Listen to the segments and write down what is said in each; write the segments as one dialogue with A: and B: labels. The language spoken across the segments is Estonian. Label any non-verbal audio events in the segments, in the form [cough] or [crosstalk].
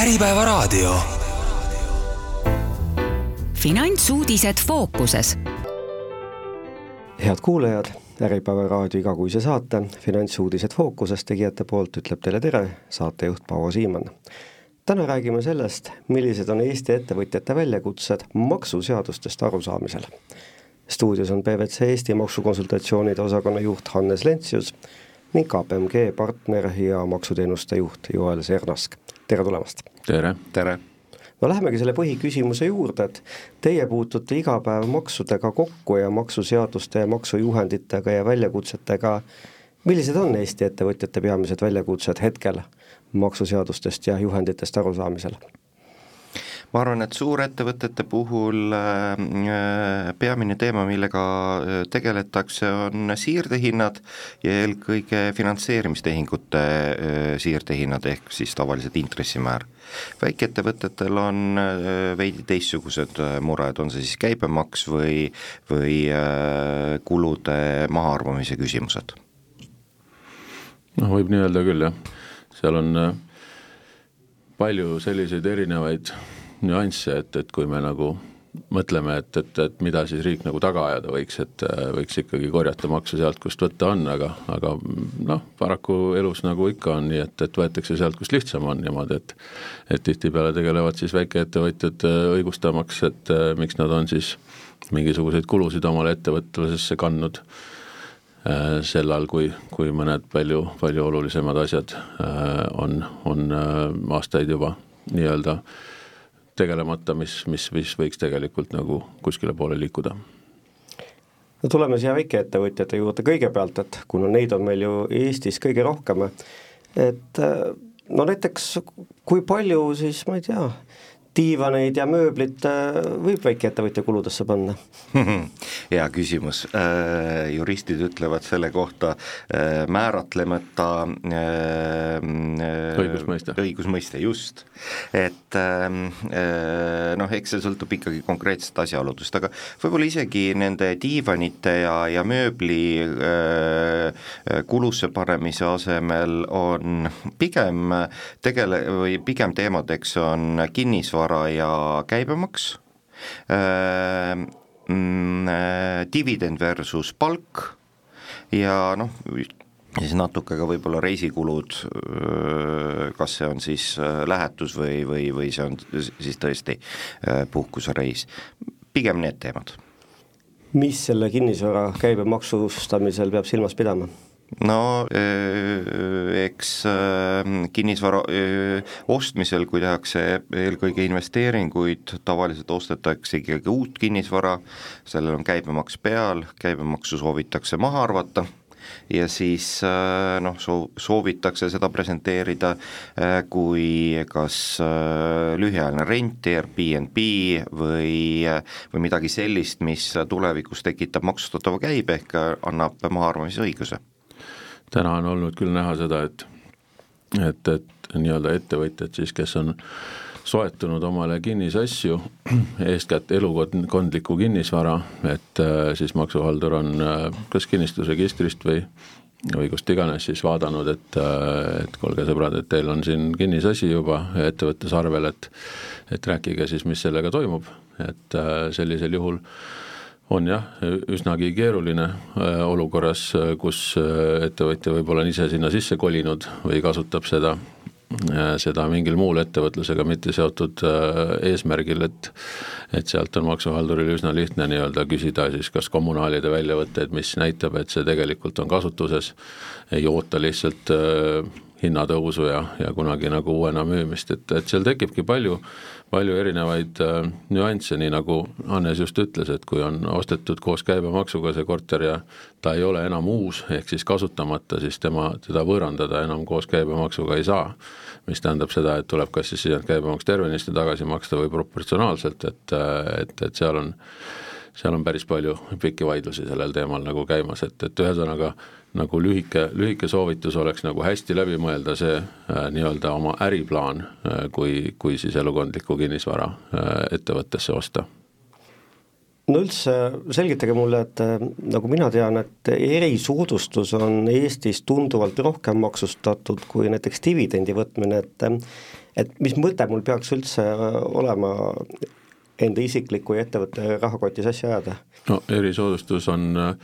A: Äripäevaraadio.
B: finantsuudised fookuses.
C: head kuulajad, Äripäeva raadio igakuise saate Finantsuudised fookuses tegijate poolt ütleb teile tere, saatejuht Paavo Siimann. täna räägime sellest, millised on Eesti ettevõtjate väljakutsed maksuseadustest arusaamisel. stuudios on PwC Eesti maksukonsultatsioonide osakonna juht Hannes Lentsius ning KPMG partner ja maksuteenuste juht Joel Sernask, tere tulemast!
D: tere!
E: tere!
C: no lähemegi selle põhiküsimuse juurde, et teie puutute iga päev maksudega kokku ja maksuseaduste ja maksujuhenditega ja väljakutsetega, millised on Eesti ettevõtjate peamised väljakutsed hetkel maksuseadustest ja juhenditest arusaamisel?
E: Ma arvan, et suurettevõtete puhul äh, peamine teema, millega äh, tegeletakse, on siirdehinnad ja eelkõige finantseerimistehingute äh, siirdehinnad, ehk siis tavaliselt intressimäär. väikeettevõtetel on veidi teistsugused mured, on see siis käibemaks või, või kulude mahaarvamise küsimused?
D: noh, võib nii öelda küll, jah. seal on palju selliseid erinevaid nüansse, et, et kui me nagu mõtleme, et, et, et mida siis riik nagu taga ajada võiks, et äh, võiks ikkagi korjata makse sealt, kust võtta on, aga, aga noh, paraku elus nagu ikka on nii, et, et võetakse sealt, kus lihtsam on niimoodi, et et tihtipeale tegelevad siis väikeettevõtjad äh, õigustamaks, et äh, miks nad on siis mingisuguseid kulusid omale ettevõtlusesse kandnud sel ajal, kui, kui mõned palju, palju olulisemad asjad on, on aastaid juba nii-öelda äh, tegelemata, mis, mis, mis võiks tegelikult nagu kuskile poole liikuda.
C: No tuleme siia väikeettevõtjate juurde kõigepealt, et kuna neid on meil ju Eestis kõige rohkem, et no näiteks kui palju siis, ma ei tea, diivaneid ja mööblit äh, võib väikeettevõtja kuludesse panna? [laughs]
E: hea küsimus, äh, juristid ütlevad selle kohta äh, määratlemata
D: õigusmõiste,
E: õigusmõiste, just. et ähm, noh, eks see sõltub ikkagi konkreetsest asjaoludest, aga võib-olla isegi nende diivanite ja, ja mööbli kulusse panemise asemel on pigem tegele- või pigem teemadeks on kinnisvara, kinnisvara ja käibemaks äh,, mm, äh, dividend versus palk ja noh, siis natuke ka võib-olla reisikulud, äh, kas see on siis äh, lähetus või, või, või see on siis tõesti puhkusereis, pigem need teemad.
C: mis selle kinnisvara käibemaksustamisel peab silmas pidama?
E: No eks kinnisvara ostmisel, kui tehakse eelkõige investeeringuid, tavaliselt ostetakse ikkagi uut kinnisvara, sellel on käibemaks peal, käibemaksu soovitakse maha arvata ja siis noh, soo-, soovitakse seda presenteerida kui kas lühiajaline rent, Airbnb või, või midagi sellist, mis tulevikus tekitab maksustatava käibe ehk annab mahaarvamise õiguse
D: täna on olnud küll näha seda, et et, et nii-öelda ettevõtjad siis, kes on soetunud omale kinnisasju, eeskätt elukondlikku kinnisvara, et äh, siis maksuhaldur on äh, kas kinnistusregistrist või või kust iganes siis vaadanud, et, äh, et kuulge sõbrad, et teil on siin kinnisasi juba ettevõttes arvel, et et rääkige siis, mis sellega toimub, et sellisel juhul äh, on jah, üsnagi keeruline äh, olukorras, äh, kus äh, ettevõtja võib-olla on ise sinna sisse kolinud või kasutab seda, seda mingil muul ettevõtlusega mitte seotud eesmärgil, et et sealt on maksuhalduril üsna lihtne nii-öelda küsida siis kas kommunaalide väljavõtteid, mis näitab, et see tegelikult on kasutuses, ei oota lihtsalt hinnatõusu ja, ja kunagi nagu uuena müümist, et, et seal tekibki palju palju erinevaid äh, nüansse, nii nagu Hannes just ütles, et kui on ostetud koos käibemaksuga see korter ja ta ei ole enam uus, ehk siis kasutamata, siis tema, teda võõrandada enam koos käibemaksuga ei saa. mis tähendab seda, et tuleb kas siis käibemaks tervenisti tagasi maksta või proportsionaalselt, et, et, et seal on seal on päris palju pikki vaidlusi sellel teemal nagu käimas, et, et ühesõnaga nagu lühike, lühike soovitus oleks nagu hästi läbi mõelda see äh, nii-öelda oma äriplaan äh,, kui, kui siis elukondlikku kinnisvara äh, ettevõttesse osta
C: no üldse selgitage mulle, et äh, nagu mina tean, et erisoodustus on Eestis tunduvalt rohkem maksustatud kui näiteks dividendi võtmine, et et mis mõte mul peaks üldse olema enda isikliku ja ettevõtte rahakotis asja ajada?
D: no erisoodustus on äh,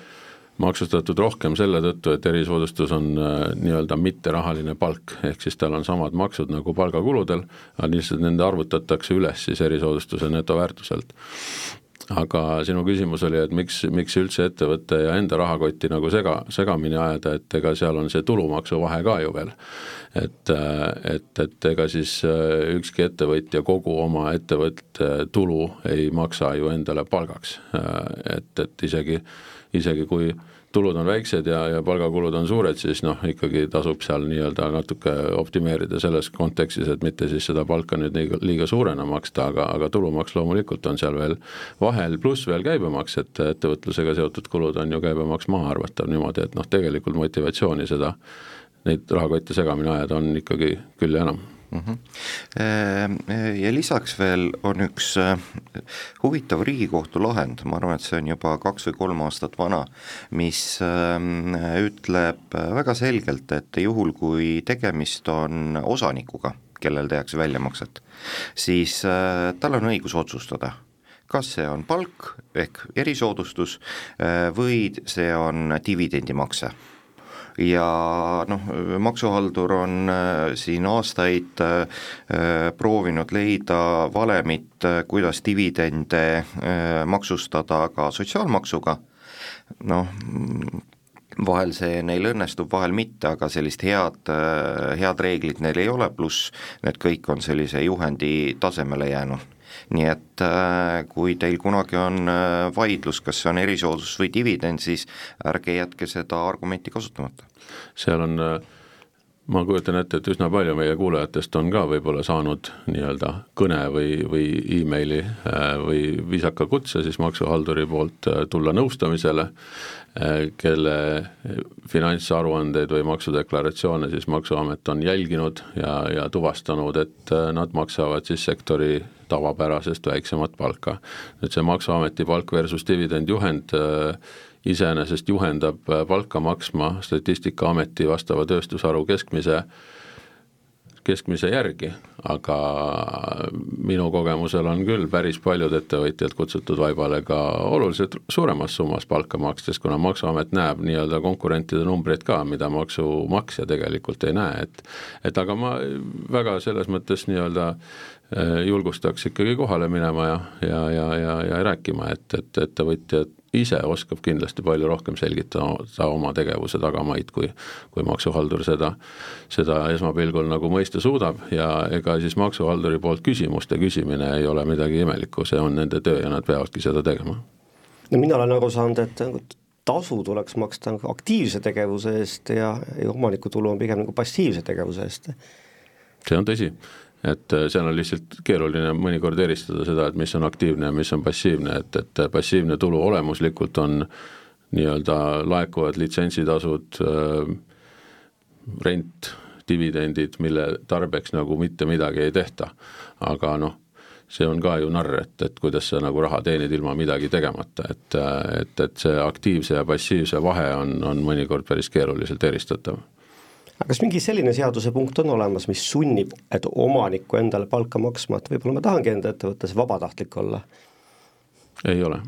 D: maksustatud rohkem selle tõttu, et erisoodustus on äh, nii-öelda mitterahaline palk, ehk siis tal on samad maksud nagu palgakuludel, aga lihtsalt nende arvutatakse üles siis erisoodustuse netoväärtuselt aga sinu küsimus oli, et miks, miks üldse ettevõtte ja enda rahakotti nagu sega, segamini ajada, et ega seal on see tulumaksu vahe ka ju veel. et, et, et ega siis äh, ükski ettevõtja kogu oma ettevõtte tulu ei maksa ju endale palgaks, äh, et, et isegi, isegi kui tulud on väiksed ja, ja palgakulud on suured, siis noh, ikkagi tasub seal nii-öelda natuke optimeerida selles kontekstis, et mitte siis seda palka nüüd liiga, liiga suurena maksta, aga, aga tulumaks loomulikult on seal veel vahel, pluss veel käibemaks, et ettevõtlusega seotud kulud on ju käibemaks maha arvatav niimoodi, et noh, tegelikult motivatsiooni seda, neid rahakotte segamini ajada on ikkagi küll ja enam mm. -hmm.
E: Ja lisaks veel on üks äh, huvitav Riigikohtu lahend, ma arvan, et see on juba kaks või kolm aastat vana, mis ähm, ütleb väga selgelt, et juhul, kui tegemist on osanikuga, kellel tehakse väljamakset, siis äh, tal on õigus otsustada kas see on palk ehk erisoodustus või see on dividendimakse ja noh, maksuhaldur on äh, siin aastaid äh, proovinud leida valemit, äh, kuidas dividende maksustada ka sotsiaalmaksuga, noh, vahel see neil õnnestub, vahel mitte, aga sellist head, head reeglit neil ei ole, pluss need kõik on sellise juhendi tasemele jäänud nii et äh, kui teil kunagi on äh, vaidlus, kas see on erisoodustus või dividend, siis ärge jätke seda argumenti kasutamata.
D: seal on äh, ma kujutan ette, et üsna palju meie kuulajatest on ka võib-olla saanud nii-öelda kõne või, või emaili või viisaka kutse siis maksuhalduri poolt tulla nõustamisele, kelle finantsaruandeid või maksudeklaratsioone siis Maksuamet on jälginud ja, ja tuvastanud, et nad maksavad siis sektori tavapärasest väiksemat palka. nüüd see Maksuameti palk versus dividendjuhend äh, iseenesest juhendab äh, palka maksma Statistikaameti vastava tööstusharu keskmise keskmise järgi, aga minu kogemusel on küll päris paljud ettevõtjad kutsutud vaibale ka oluliselt suuremas summas palka makstes, kuna Maksuamet näeb nii-öelda konkurentide numbreid ka, mida maksumaksja tegelikult ei näe, et et aga ma väga selles mõttes nii-öelda Äh, julgustaks ikkagi kohale minema ja, ja, ja, ja, ja rääkima, et, et ettevõtjad ise oskab kindlasti palju rohkem selgitada oma tegevuse tagamaid, kui, kui maksuhaldur seda, seda esmapilgul nagu mõista suudab ja ega siis maksuhalduri poolt küsimuste küsimine ei ole midagi imelikku, see on nende töö ja nad peavadki seda tegema.
C: no mina olen aru saanud, et nagu tasu tuleks maksta nagu aktiivse tegevuse eest ja, ja omanikutulu on pigem nagu passiivse tegevuse eest.
D: see on tõsi et äh, seal on lihtsalt keeruline mõnikord eristada seda, et mis on aktiivne ja mis on passiivne, et, et passiivne tulu olemuslikult on nii-öelda laekuvad litsentsitasud, äh, rent, dividendid, mille tarbeks nagu mitte midagi ei tehta. aga noh, see on ka ju narr, et, et kuidas sa nagu raha teenid ilma midagi tegemata, et, et, et see aktiivse ja passiivse vahe on, on mõnikord päris keeruliselt eristatav
C: aga kas mingi selline seadusepunkt on olemas, mis sunnib, et omanikku endale palka maksma, et võib-olla ma tahangi enda ettevõttes vabatahtlik olla?
D: ei ole,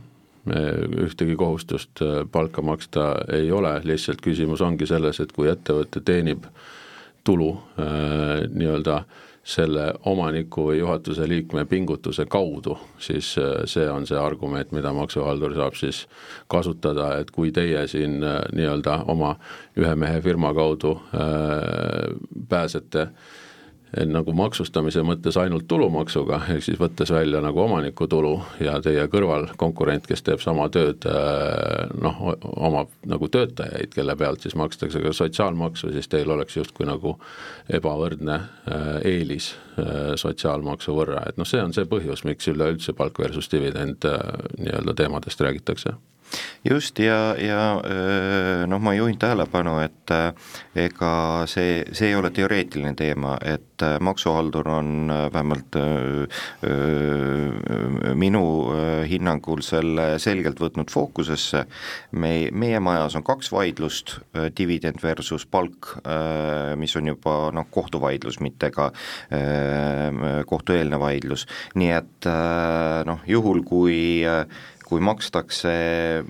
D: ühtegi kohustust äh, palka maksta ei ole, lihtsalt küsimus ongi selles, et kui ettevõte teenib tulu äh, nii-öelda äh, selle omaniku või juhatuse liikme pingutuse kaudu, siis äh, see on see argument, mida maksuhaldur saab siis kasutada, et kui teie siin äh, nii-öelda oma ühe mehe firma kaudu äh, pääsete äh, nagu maksustamise mõttes ainult tulumaksuga, ehk siis võttes välja nagu omanikutulu ja teie kõrval konkurent, kes teeb sama tööd, äh, noh, omab nagu töötajaid, kelle pealt siis makstakse ka sotsiaalmaksu, siis teil oleks justkui nagu ebavõrdne äh, eelis äh, sotsiaalmaksu võrra, et noh, see on see põhjus, miks üleüldse palk versus dividend nii-öelda teemadest räägitakse
E: just ja, ja noh, ma juhin tähelepanu, et ega see, see ei ole teoreetiline teema, et maksuhaldur on vähemalt minu hinnangul selle selgelt võtnud fookusesse, me, meie majas on kaks vaidlust, dividend versus palk, mis on juba noh, kohtuvaidlus, mitte ka kohtueelne vaidlus, nii et noh, juhul kui kui makstakse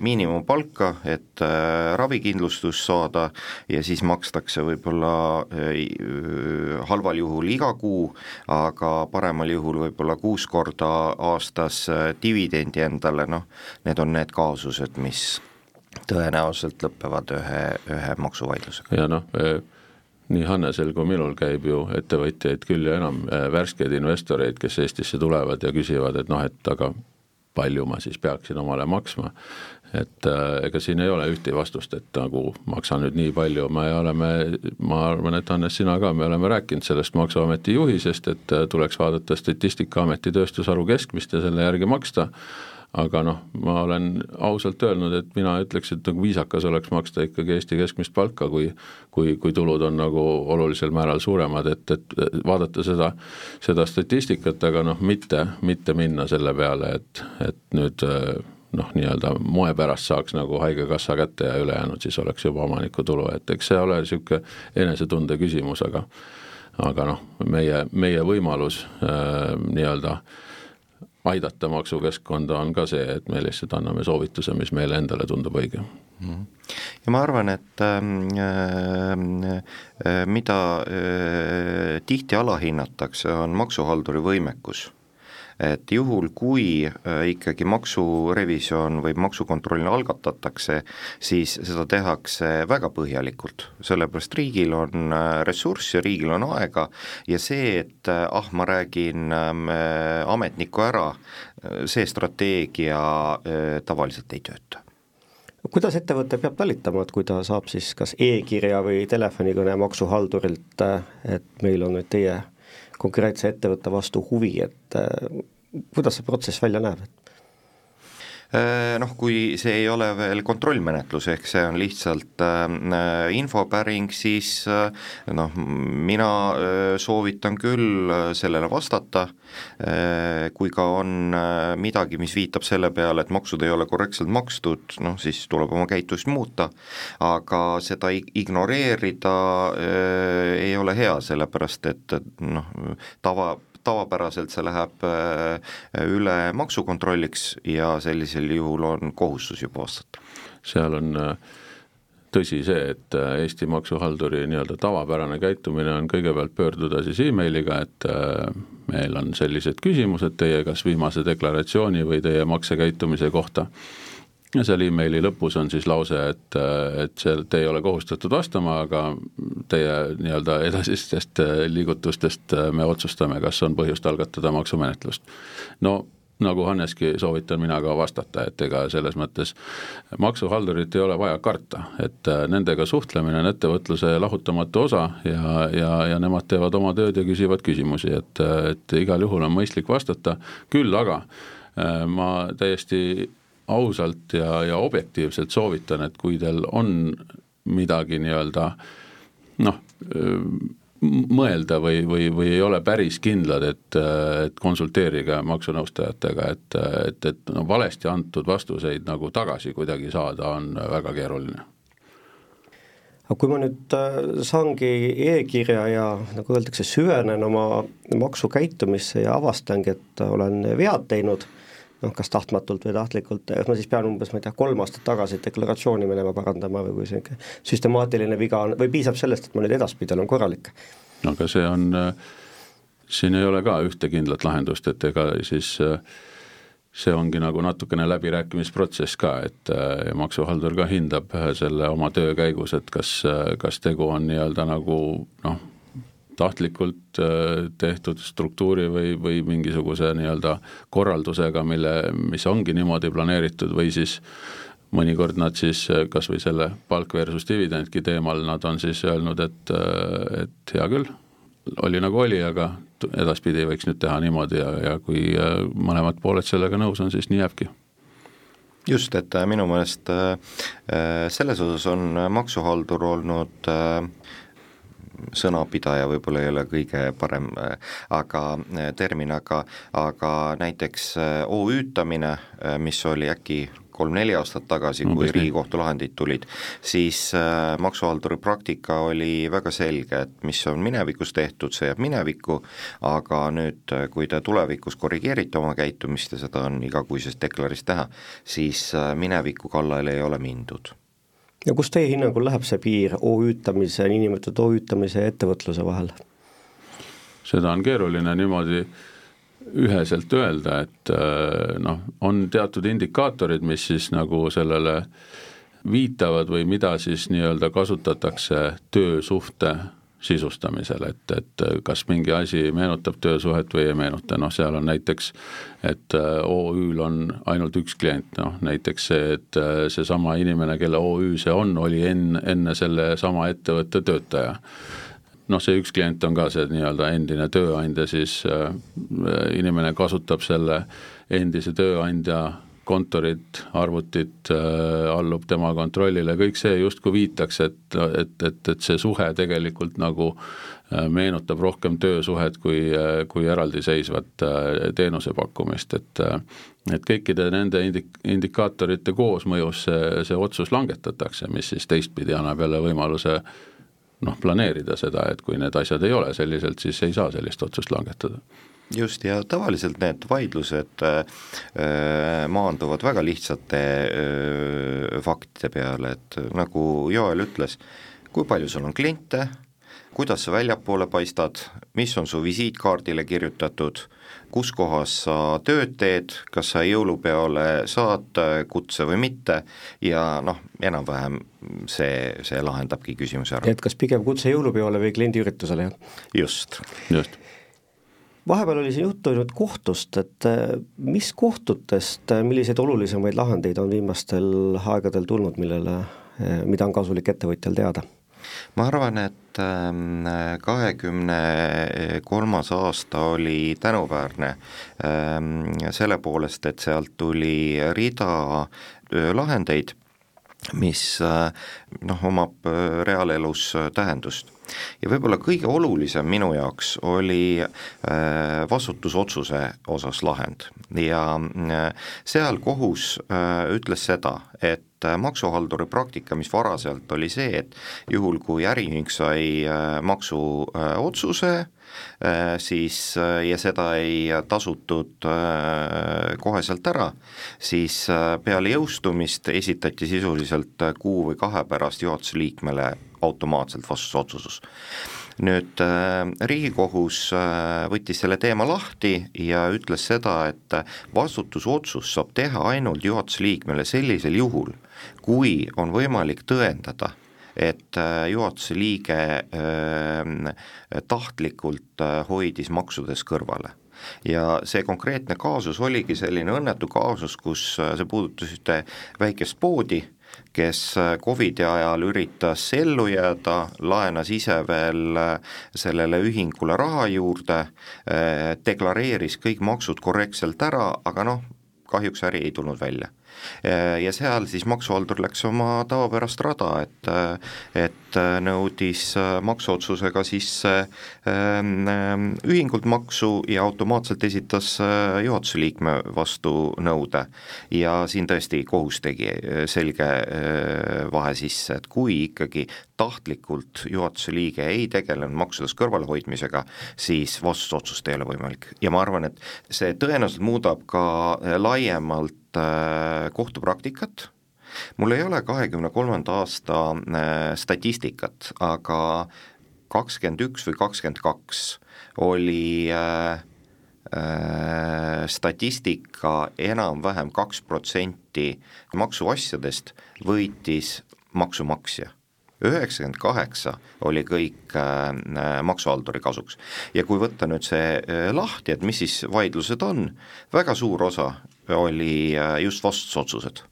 E: miinimumpalka, et äh, ravikindlustust saada ja siis makstakse võib-olla äh, halval juhul iga kuu, aga paremal juhul võib-olla kuus korda aastas äh, dividendi endale, noh, need on need kaasused, mis tõenäoliselt lõpevad ühe, ühe maksuvaidlusega.
D: ja noh, nii Hannesel kui minul käib ju ettevõtjaid küll ja enam, värskeid investoreid, kes Eestisse tulevad ja küsivad, et noh, et aga palju ma siis peaksin omale maksma. et äh, ega siin ei ole ühte vastust, et nagu maksan nüüd nii palju, me oleme, ma arvan, et Hannes, sina ka, me oleme rääkinud sellest Maksuameti juhisest, et äh, tuleks vaadata Statistikaameti tööstusharu keskmist ja selle järgi maksta aga noh, ma olen ausalt öelnud, et mina ütleks, et nagu viisakas oleks maksta ikkagi Eesti keskmist palka, kui kui, kui tulud on nagu olulisel määral suuremad, et, et vaadata seda, seda statistikat, aga noh, mitte, mitte minna selle peale, et, et nüüd noh, nii-öelda moe pärast saaks nagu Haigekassa kätte ja ülejäänud siis oleks juba omaniku tulu, et eks see ole niisugune enesetunde küsimus, aga aga noh, meie, meie võimalus äh, nii-öelda äh, aidata maksukeskkonda, on ka see, et me lihtsalt anname soovituse, mis meile endale tundub õige.
E: Mhm. ja ma arvan, et ähm, äh, äh, mida äh, tihti alahinnatakse, on maksuhalduri võimekus et juhul, kui äh, ikkagi maksurevisjon või maksukontroll algatatakse, siis seda tehakse väga põhjalikult, sellepärast riigil on äh, ressurss ja riigil on aega ja see, et äh, ah, ma räägin ähm, ametniku ära, see strateegia tavaliselt ei tööta.
C: Kuidas ettevõte peab talitama, et kui ta saab siis kas e-kirja või telefonikõne maksuhaldurilt, et meil on nüüd teie konkreetse ettevõtte vastu huvi, et äh, kuidas see protsess välja näeb?
E: Äh, noh, kui see ei ole veel kontrollmenetlus, ehk see on lihtsalt äh, infopäring, siis äh, noh, mina äh, soovitan küll äh, sellele vastata. Äh,, kui ka on äh, midagi, mis viitab selle peale, et maksud ei ole korrektselt makstud, noh siis tuleb oma käitust muuta, aga seda ignoreerida äh, ei ole hea, sellepärast et noh, tava, tavapäraselt see läheb äh, üle maksukontrolliks ja sellisel juhul on kohustus juba vastata.
D: seal on äh, tõsi see, et äh, Eesti maksuhalduri nii-öelda tavapärane käitumine on kõigepealt pöörduda siis emailiga, et meil on sellised küsimused teie kas viimase deklaratsiooni või teie maksekäitumise kohta ja seal emaili lõpus on siis lause, et, et see, te ei ole kohustatud vastama, aga teie nii-öelda edasistest liigutustest me otsustame, kas on põhjust algatada maksumenetlust. no nagu Hanneski soovitan mina ka vastata, et ega selles mõttes maksuhaldurit ei ole vaja karta, et nendega suhtlemine on ettevõtluse lahutamatu osa ja, ja, ja nemad teevad oma tööd ja küsivad küsimusi, et, et igal juhul on mõistlik vastata, küll aga ma täiesti ausalt ja, ja objektiivselt soovitan, et kui teil on midagi nii-öelda noh, mõelda või, või, või ei ole päris kindlad, et, et konsulteerige maksunõustajatega, et, et, et no valesti antud vastuseid nagu tagasi kuidagi saada, on väga keeruline.
C: Aga kui ma nüüd äh, saangi e-kirja ja nagu öeldakse, süvenen oma maksukäitumisse ja avastangi, et olen vead teinud noh, kas tahtmatult või tahtlikult, kas ma siis pean umbes, ma ei tea, kolm aastat tagasi deklaratsiooni minema parandama või kui niisugune süstemaatiline viga on või piisab sellest, et ma nüüd edaspidi olen korralik?
D: no aga see on, siin ei ole ka ühte kindlat lahendust, et ega siis see ongi nagu natukene läbirääkimisprotsess ka, et maksuhaldur ka hindab selle oma töö käigus, et kas, kas tegu on nii-öelda nagu noh, tahtlikult äh, tehtud struktuuri või, või mingisuguse nii-öelda korraldusega, mille, mis ongi niimoodi planeeritud või siis mõnikord nad siis äh, kas või selle palk versus dividendki teemal, nad on siis öelnud, et, äh, et hea küll, oli nagu oli, aga edaspidi võiks nüüd teha niimoodi ja, ja kui mõlemad pooled sellega nõus on, siis nii jääbki.
E: Just, et minu meelest selles osas on maksuhaldur olnud sõnapidaja võib-olla ei ole kõige parem aga termin, aga, aga näiteks OÜ-tamine, mis oli äkki kolm-neli aastat tagasi, kui Riigikohtu lahendid tulid, siis äh, maksuhalduri praktika oli väga selge, et mis on minevikus tehtud, see jääb minevikku, aga nüüd, äh, kui te tulevikus korrigeerite oma käitumist ja seda on igakuisest deklarist näha, siis äh, mineviku kallale ei ole mindud
C: ja kus teie hinnangul läheb see piir OÜ-tamise, niinimetatud OÜ-tamise ja ettevõtluse vahel?
D: seda on keeruline niimoodi üheselt öelda, et äh, noh, on teatud indikaatorid, mis siis nagu sellele viitavad või mida siis nii-öelda kasutatakse töösuhte sisustamisel, et, et kas mingi asi meenutab töösuhet või ei meenuta, noh seal on näiteks, et äh, OÜ-l on ainult üks klient, noh näiteks see, et äh, seesama inimene, kelle OÜ see on, oli enne, enne sellesama ettevõtte töötaja. Noh, see üks klient on ka see nii-öelda endine tööandja, siis äh, inimene kasutab selle endise tööandja kontorit, arvutit äh,, allub tema kontrollile, kõik see justkui viitaks, et, et, et, et see suhe tegelikult nagu äh, meenutab rohkem töösuhet kui, äh, kui eraldiseisvat äh, teenuse pakkumist, et et kõikide nende indik-, indikaatorite koosmõjus see, see otsus langetatakse, mis siis teistpidi annab jälle võimaluse noh, planeerida seda, et kui need asjad ei ole selliselt, siis ei saa sellist otsust langetada
E: just, ja tavaliselt need vaidlused äh, äh maanduvad väga lihtsate äh, faktide peale, et nagu Joel ütles, kui palju sul on kliente, kuidas sa väljapoole paistad, mis on su visiitkaardile kirjutatud, kus kohas sa tööd teed, kas sa jõulupeole saad kutse või mitte ja noh, enam-vähem see, see lahendabki küsimuse ära.
C: et kas pigem kutse jõulupeole või kliendiüritusele, jah?
E: just.
D: just
C: vahepeal oli siin juttu ainult kohtust, et eh, mis kohtutest, eh, milliseid olulisemaid lahendeid on viimastel aegadel tulnud, millele, eh, mida on kasulik ettevõtjal teada?
E: ma arvan, et ähm, kahekümne kolmas aasta oli tänuväärne ähm, selle poolest, et sealt tuli rida lahendeid, mis äh, noh, omab äh, reaalelus äh, tähendust ja võib-olla kõige olulisem minu jaoks oli vastutusotsuse osas lahend. Ja seal kohus ütles seda, et äh, maksuhalduri praktika, mis varaselt oli see, et juhul, kui äriühing sai äh, maksuotsuse, äh, siis ja seda ei tasutud koheselt ära, siis peale jõustumist esitati sisuliselt kuu või kahe pärast juhatuse liikmele automaatselt vastusotsus nüüd Riigikohus võttis selle teema lahti ja ütles seda, et vastutusotsus saab teha ainult juhatuse liikmele sellisel juhul, kui on võimalik tõendada, et äh, juhatuse liige äh, tahtlikult äh, hoidis maksudest kõrvale. Ja see konkreetne kaasus oligi selline õnnetu kaasus, kus see puudutas ühte väikest poodi, kes Covidi ajal üritas ellu jääda, laenas ise veel sellele ühingule raha juurde, deklareeris kõik maksud korrektselt ära, aga noh, kahjuks äri ei tulnud välja. Äh, ja seal siis maksuhaldur läks oma tavapärast rada, et et nõudis äh, maksuotsusega sisse ähm, ähm, ühingult maksu ja automaatselt esitas äh, juhatuse liikme vastu nõude. ja siin tõesti kohus tegi selge vahe sisse, et kui ikkagi tahtlikult juhatuse liige ei tegelenud maksudest kõrvalehoidmisega, siis vastusotsust ei ole võimalik ja ma arvan, et see tõenäoliselt muudab ka laiemalt Äh, kohtupraktikat, mul ei ole kahekümne kolmanda aasta äh, statistikat, aga kakskümmend üks või kakskümmend kaks oli äh, äh, statistika enam-vähem kaks protsenti maksuasjadest võitis maksumaksja üheksakümmend kaheksa oli kõik äh, maksuhalduri kasuks. ja kui võtta nüüd see äh, lahti, et mis siis vaidlused on, väga suur osa oli äh, just vastusotsused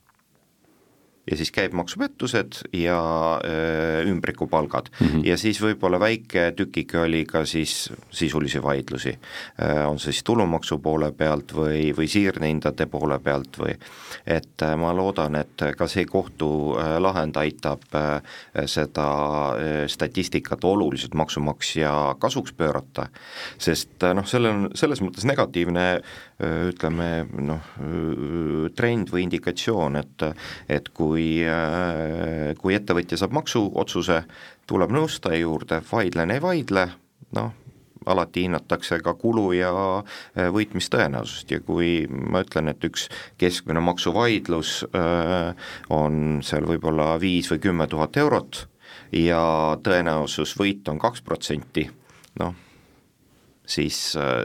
E: ja siis käibemaksupettused ja öö, ümbrikupalgad mm. -hmm. ja siis võib-olla väike tükike oli ka siis sisulisi vaidlusi, on see siis tulumaksu poole pealt või, või siirnehindade poole pealt või et ma loodan, et ka see kohtulahend aitab seda statistikat oluliselt maksumaksja kasuks pöörata, sest noh, sellel on selles mõttes negatiivne ütleme noh, trend või indikatsioon, et et kui, kui ettevõtja saab maksuotsuse, tuleb nõustaja juurde, vaidlen, ei vaidle, noh, alati hinnatakse ka kulu ja võitmistõenäosust ja kui ma ütlen, et üks keskmine maksuvaidlus on seal võib-olla viis või kümme tuhat eurot ja tõenäosus võita on kaks protsenti, noh, siis,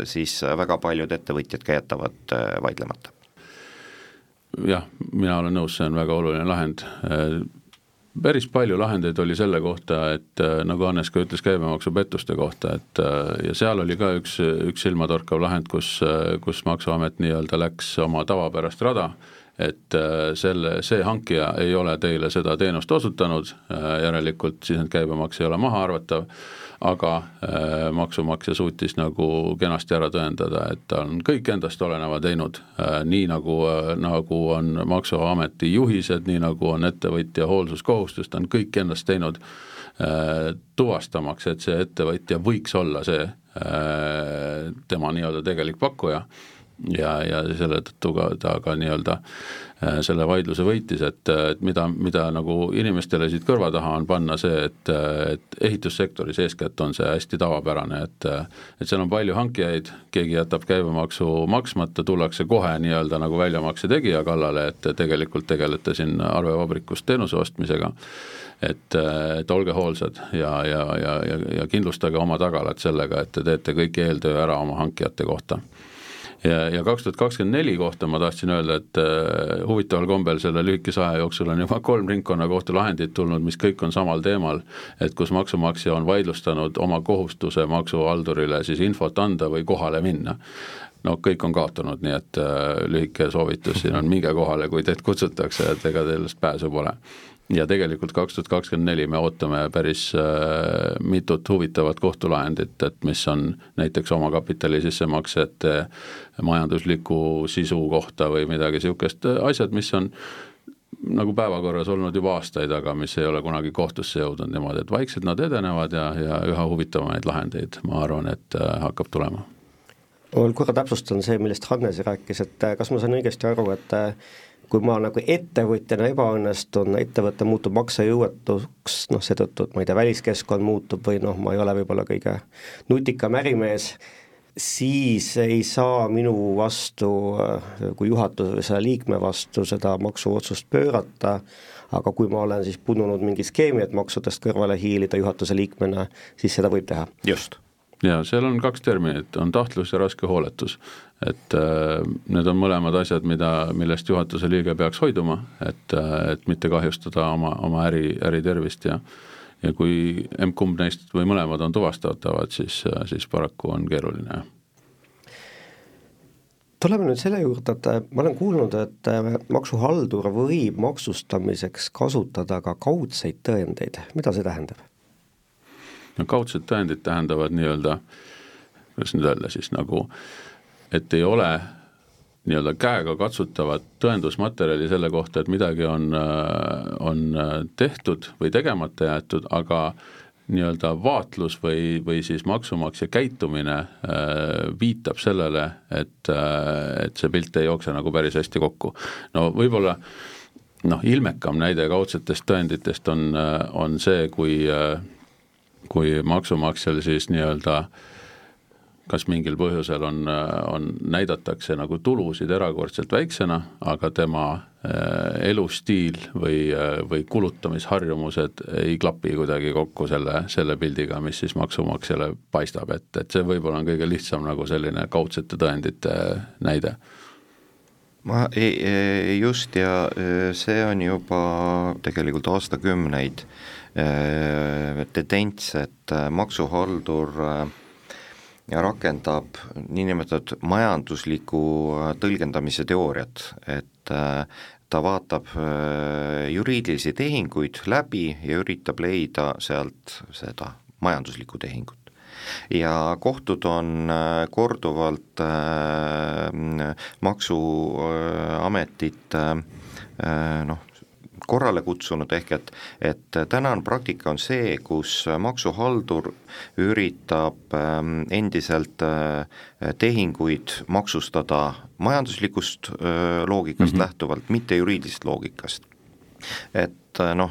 E: siis väga paljud ettevõtjad ka jätavad äh, vaidlemata.
D: jah, mina olen nõus, see on väga oluline lahend päris palju lahendeid oli selle kohta, et äh, nagu Hannes ka ütles käibemaksupettuste kohta, et äh, ja seal oli ka üks, üks silmatorkav lahend, kus, kus Maksuamet nii-öelda läks oma tavapärast rada, et selle, see hankija ei ole teile seda teenust osutanud, järelikult siis need käibemaks ei ole mahaarvatav aga äh, maksumaksja suutis nagu kenasti ära tõendada, et ta on kõik endast oleneva teinud äh,, nii nagu äh,, nagu on Maksuameti juhised, nii nagu on ettevõtja hoolsuskohustus, ta on kõik endast teinud äh, tuvastamaks, et see ettevõtja võiks olla see äh, tema nii-öelda tegelik pakkuja ja, ja selle tõttu ka ta ka nii-öelda äh, selle vaidluse võitis, et, et mida, mida nagu inimestele siit kõrva taha on panna see, et, et ehitussektoris eeskätt on see hästi tavapärane, et et seal on palju hankijaid, keegi jätab käibemaksu maksmata, tullakse kohe nii-öelda nagu väljamakse tegija kallale, et tegelikult tegelete siin arvevabrikust teenuse ostmisega. Et, et olge hoolsad ja, ja, ja, ja, ja kindlustage oma tagalat sellega, et te teete kõik eeltöö ära oma hankijate kohta ja, ja kaks tuhat kakskümmend neli kohta ma tahtsin öelda, et äh, huvitaval kombel selle lühikese aja jooksul on juba kolm ringkonnakohtu lahendit tulnud, mis kõik on samal teemal, et kus maksumaksja on vaidlustanud oma kohustuse maksuhaldurile siis infot anda või kohale minna. No kõik on kaotanud, nii et äh, lühike soovitus siin on, minge kohale, kui teid kutsutakse, et ega sellest pääsu pole ja tegelikult kaks tuhat kakskümmend neli me ootame päris äh, mitut huvitavat kohtulahendit, et mis on näiteks omakapitali sissemaksete majandusliku sisu kohta või midagi niisugust, asjad, mis on nagu päevakorras olnud juba aastaid, aga mis ei ole kunagi kohtusse jõudnud niimoodi, et vaikselt nad edenevad ja, ja üha huvitavamaid lahendeid, ma arvan, et äh, hakkab tulema.
C: ma korra täpsustan see, millest Hannes rääkis, et äh, kas ma saan õigesti aru, et kui ma nagu ettevõtjana ebaõnnestun, ettevõte muutub maksejõuetuks, noh seetõttu, et ma ei tea, väliskeskkond muutub või noh, ma ei ole võib-olla kõige nutikam ärimees, siis ei saa minu vastu kui juhatuse liikme vastu seda maksuotsust pöörata, aga kui ma olen siis pununud mingi skeemi, et maksudest kõrvale hiilida juhatuse liikmena, siis seda võib teha.
E: just
D: ja seal on kaks terminit, on tahtlus ja raske hooletus. Et äh, need on mõlemad asjad, mida, millest juhatuse liige peaks hoiduma, et, äh, et mitte kahjustada oma, oma äri, äritervist ja ja kui emb-kumb neist või mõlemad on tuvastatavad, siis, äh, siis paraku on keeruline,
C: tuleme nüüd selle juurde, et ma olen kuulnud, et maksuhaldur võib maksustamiseks kasutada ka kaudseid tõendeid, mida see tähendab?
D: no kaudsed tõendid tähendavad nii-öelda, kuidas nüüd öelda siis nagu, et ei ole nii-öelda käega katsutavat tõendusmaterjali selle kohta, et midagi on, on tehtud või tegemata jäetud, aga nii-öelda vaatlus või, või siis maksumaksja käitumine äh, viitab sellele, et äh,, et see pilt ei jookse nagu päris hästi kokku. no võib-olla noh, ilmekam näide kaudsetest tõenditest on, on see, kui äh, kui maksumaksjal siis nii-öelda kas mingil põhjusel on, on, näidatakse nagu tulusid erakordselt väiksena, aga tema äh, elustiil või, või kulutamisharjumused ei klapi kuidagi kokku selle, selle pildiga, mis siis maksumaksjale paistab, et, et see võib-olla on kõige lihtsam nagu selline kaudsete tõendite näide.
E: Ma ei, ei, just ja äh, see on juba tegelikult aastakümneid tendents, et äh, maksuhaldur rakendab niinimetatud majandusliku tõlgendamise teooriat, et ta vaatab juriidilisi tehinguid läbi ja üritab leida sealt seda majanduslikku tehingut. Ja kohtud on äh, korduvalt äh, Maksuametit äh, noh, korrale kutsunud, ehk et, et tänane praktika on see, kus maksuhaldur üritab ähm, endiselt tehinguid maksustada majanduslikust loogikast mm -hmm. lähtuvalt, mitte juriidilisest loogikast. Et äh, noh,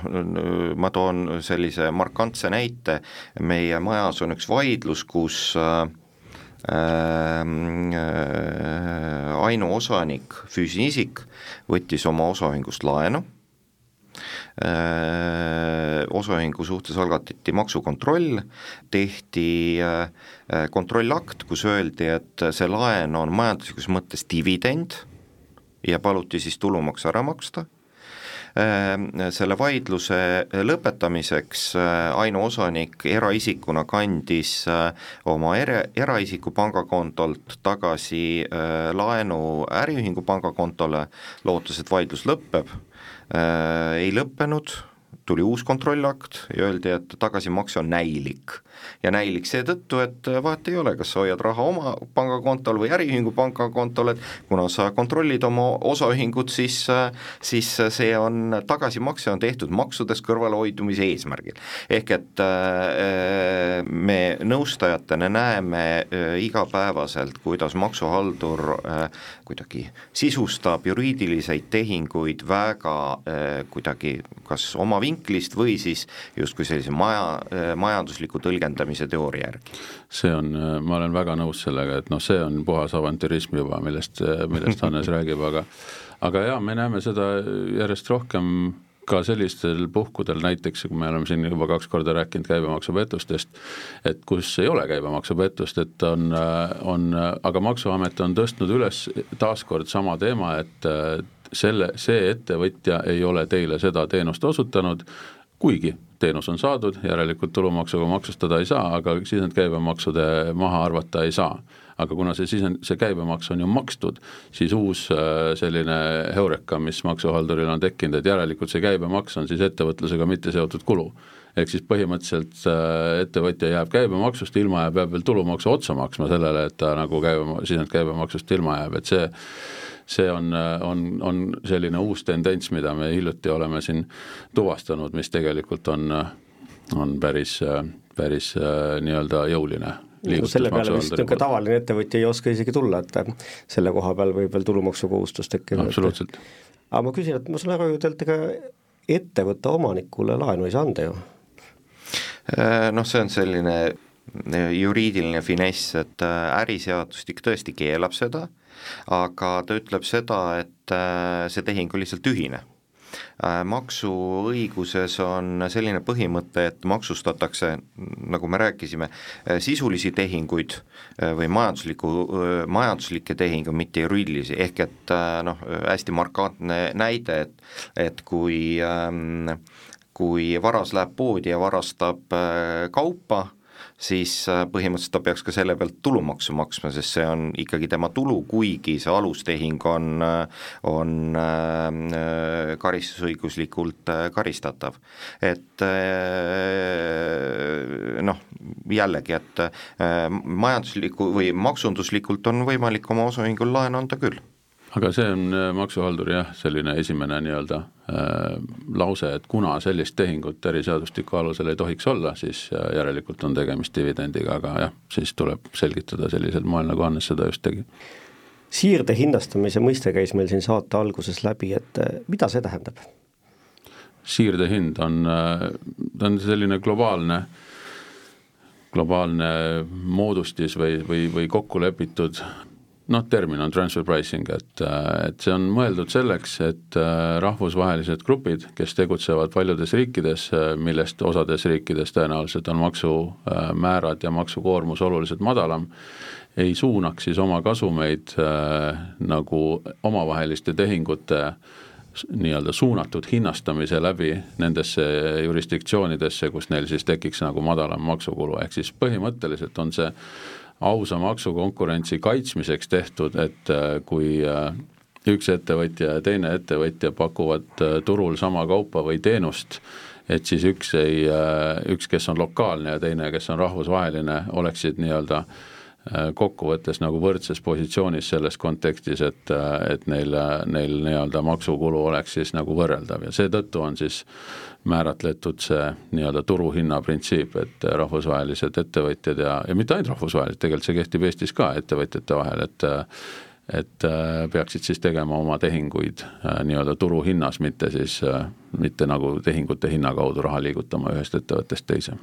E: ma toon sellise markantse näite, meie majas on üks vaidlus, kus äh, äh, ainuosanik, füüsiline isik, võttis oma osaühingust laenu. äh,, osaühingu suhtes algatati maksukontroll, tehti äh, kontrollakt, kus öeldi, et see laen on majanduslikus mõttes dividend ja paluti siis tulumaks ära maksta. Ehm, selle vaidluse lõpetamiseks äh, ainuosanik eraisikuna kandis äh, oma era, eraisiku pangakontolt tagasi äh, laenu äriühingu pangakontole, lootes, et vaidlus lõpeb, ei lõppenud, tuli uus kontrollakt ja öeldi, et tagasimakse on näilik ja näilik seetõttu, et vahet ei ole, kas sa hoiad raha oma pangakontol või äriühingu pangakontol, et kuna sa kontrollid oma osaühingut, siis, siis see on, tagasimakse on tehtud maksudest kõrvalehoidumise eesmärgil. ehk et äh, me nõustajatena näeme äh, igapäevaselt, kuidas maksuhaldur äh, kuidagi sisustab juriidiliseid tehinguid väga kuidagi kas oma vinklist või siis justkui sellise maja, majandusliku tõlgenduse tõlgendamise teooria järgi.
D: see on, ma olen väga nõus sellega, et noh, see on puhas avantürism juba, millest, millest Hannes [laughs] räägib, aga aga jaa, me näeme seda järjest rohkem ka sellistel puhkudel, näiteks kui me oleme siin juba kaks korda rääkinud käibemaksupettustest, et kus ei ole käibemaksupettust, et on, on, aga Maksuamet on tõstnud üles taaskord sama teema, et selle, see ettevõtja ei ole teile seda teenust osutanud, kuigi teenus on saadud, järelikult tulumaksuga maksustada ei saa, aga sisendkäibemaksude maha arvata ei saa. aga kuna see sisend, see käibemaks on ju makstud, siis uus äh, selline heureka, mis maksuhalduril on tekkinud, et järelikult see käibemaks on siis ettevõtlusega mitte seotud kulu ehk siis põhimõtteliselt äh, ettevõtja jääb käibemaksust ilma ja peab veel tulumaksu otsa maksma sellele, et ta nagu käibema-, sisendkäibemaksust ilma jääb, et see see on, on, on selline uus tendents, mida me hiljuti oleme siin tuvastanud, mis tegelikult on, on päris, päris nii-öelda jõuline
C: no selle peale vist niisugune tavaline ettevõtja ei oska isegi tulla, et selle koha peal võib veel tulumaksukohustus tekkida.
D: absoluutselt.
C: aga ma küsin, et ma saan aru ju, te olete ka ettevõtte omanikule laenu ei saa anda ju?
E: Äh, noh, see on selline juriidiline finess, et äh, äriseadustik tõesti keelab seda aga ta ütleb seda, et äh, see tehing on lihtsalt tühine äh, maksuõiguses on selline põhimõte, et maksustatakse, nagu me rääkisime, äh, sisulisi tehinguid või majandusliku, majanduslikke tehinguid, mitte juriidilisi, ehk et noh, hästi markantne näide, et et kui ähm, kui varas läheb poodi ja varastab kaupa, siis äh, põhimõtteliselt ta peaks ka selle pealt tulumaksu maksma, sest see on ikkagi tema tulu, kuigi see alustehing on, äh, on äh, karistusõiguslikult karistatav. et noh, jällegi, et majandusliku või maksunduslikult on võimalik oma osaühingul laenu anda küll
D: aga see on äh, maksuhalduri jah, selline esimene nii-öelda äh, lause, et kuna sellist tehingut äriseadustiku alusel ei tohiks olla, siis äh, järelikult on tegemist dividendiga, aga jah, siis tuleb selgitada sellisel moel, nagu Hannes seda just tegi.
C: siirde hinnastamise mõiste käis meil siin saate alguses läbi, et äh, mida see tähendab?
D: siirde hind on, ta on selline globaalne globaalne moodustis või, või, või kokku lepitud noh, termin on transfer pricing, et, et see on mõeldud selleks, et äh, rahvusvahelised grupid, kes tegutsevad paljudes riikides, äh, millest osades riikides tõenäoliselt on maksumäärad ja maksukoormus oluliselt madalam, ei suunaks siis oma kasumeid äh, nagu omavaheliste tehingute nii-öelda suunatud hinnastamise läbi nendesse jurisdiktsioonidesse, kus neil siis tekiks nagu madalam maksukulu, ehk siis põhimõtteliselt on see ausa maksukonkurentsi kaitsmiseks tehtud, et kui üks ettevõtja ja teine ettevõtja pakuvad turul sama kaupa või teenust, et siis üks ei, üks, kes on lokaalne ja teine, kes on rahvusvaheline, oleksid nii-öelda äh, Äh, kokkuvõttes nagu võrdses positsioonis selles kontekstis, et, äh, et neil, neil nii-öelda maksukulu oleks siis nagu võrreldav ja seetõttu on siis määratletud see nii-öelda turuhinna printsiip, et rahvusvahelised ettevõtjad ja, ja mitte ainult rahvusvahelised, tegelikult see kehtib Eestis ka ettevõtjate vahel, et et äh, peaksid siis tegema oma tehinguid nii-öelda turuhinnas, mitte siis, mitte nagu tehingute hinna kaudu raha liigutama ühest ettevõttest teise.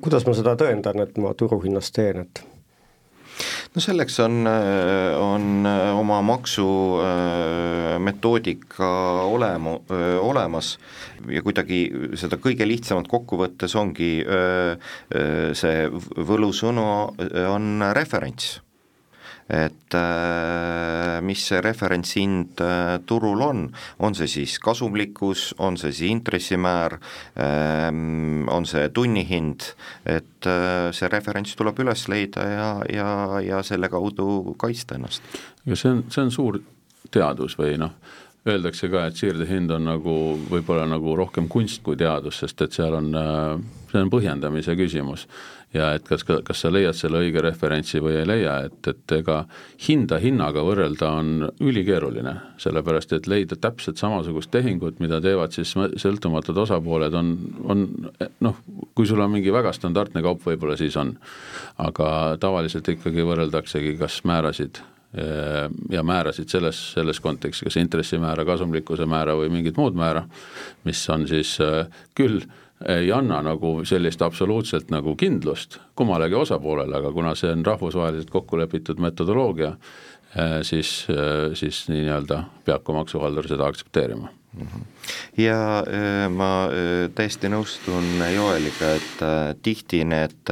C: kuidas ma seda tõendan, et ma turuhinnas teen, et
E: no selleks on, on oma maksumetoodika olema, olemas. Ja kuidagi seda kõige lihtsamalt kokku võttes ongi see võlusõna on referents et äh, mis see referentshind äh, turul on, on see siis kasumlikkus, on see siis intressimäär, ähm, on see tunnihind, et äh, see referents tuleb üles leida ja, ja, ja selle kaudu kaitsta ennast.
D: ja see on, see on suur teadus või noh, öeldakse ka, et siirdehind on nagu võib-olla nagu rohkem kunst kui teadus, sest et seal on, see on põhjendamise küsimus ja et kas, kas sa leiad selle õige referentsi või ei leia, et, et ega hinda hinnaga võrrelda on ülikeeruline, sellepärast et leida täpselt samasugust tehingut, mida teevad siis sõltumatud osapooled, on, on noh, kui sul on mingi väga standardne kaup, võib-olla siis on, aga tavaliselt ikkagi võrreldaksegi, kas määrasid ja määrasid selles, selles kontekstis, kas intressimäära, kasumlikkuse määra või mingit muud määra, mis on siis küll ei anna nagu sellist absoluutselt nagu kindlust kummalegi osapoolele, aga kuna see on rahvusvaheliselt kokku lepitud metodoloogia, eh, siis, eh, siis nii-öelda peab ka maksuhaldur seda aktsepteerima.
E: Ja eh, ma täiesti nõustun Joeliga, et tihti need,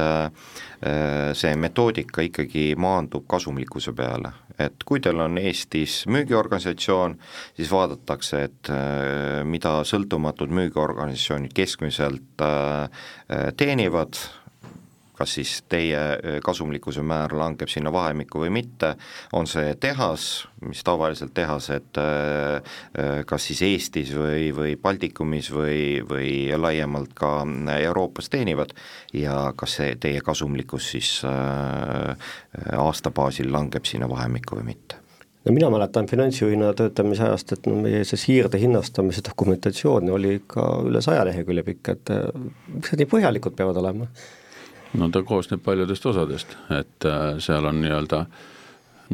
E: see metoodika ikkagi maandub kasumlikkuse peale. Et kui teil on Eestis müügiorganisatsioon, siis vaadatakse, et äh, mida sõltumatud müügiorganisatsioonid keskmiselt äh, teenivad, kas siis teie äh, kasumlikkuse määr langeb sinna vahemikku või mitte, on see tehas, mis tavaliselt tehased kas siis Eestis või, või Baltikumis või, või laiemalt ka Euroopas teenivad ja kas see teie kasumlikkus siis aasta baasil langeb sinna vahemikku või mitte
C: no mina mäletan finantsjuhina töötamise ajast, et no meie see siirde hinnastamise dokumentatsioon oli ikka üle saja lehekülje pikk, et miks need nii põhjalikud peavad olema?
D: No ta koosneb paljudest osadest, et äh, seal on nii-öelda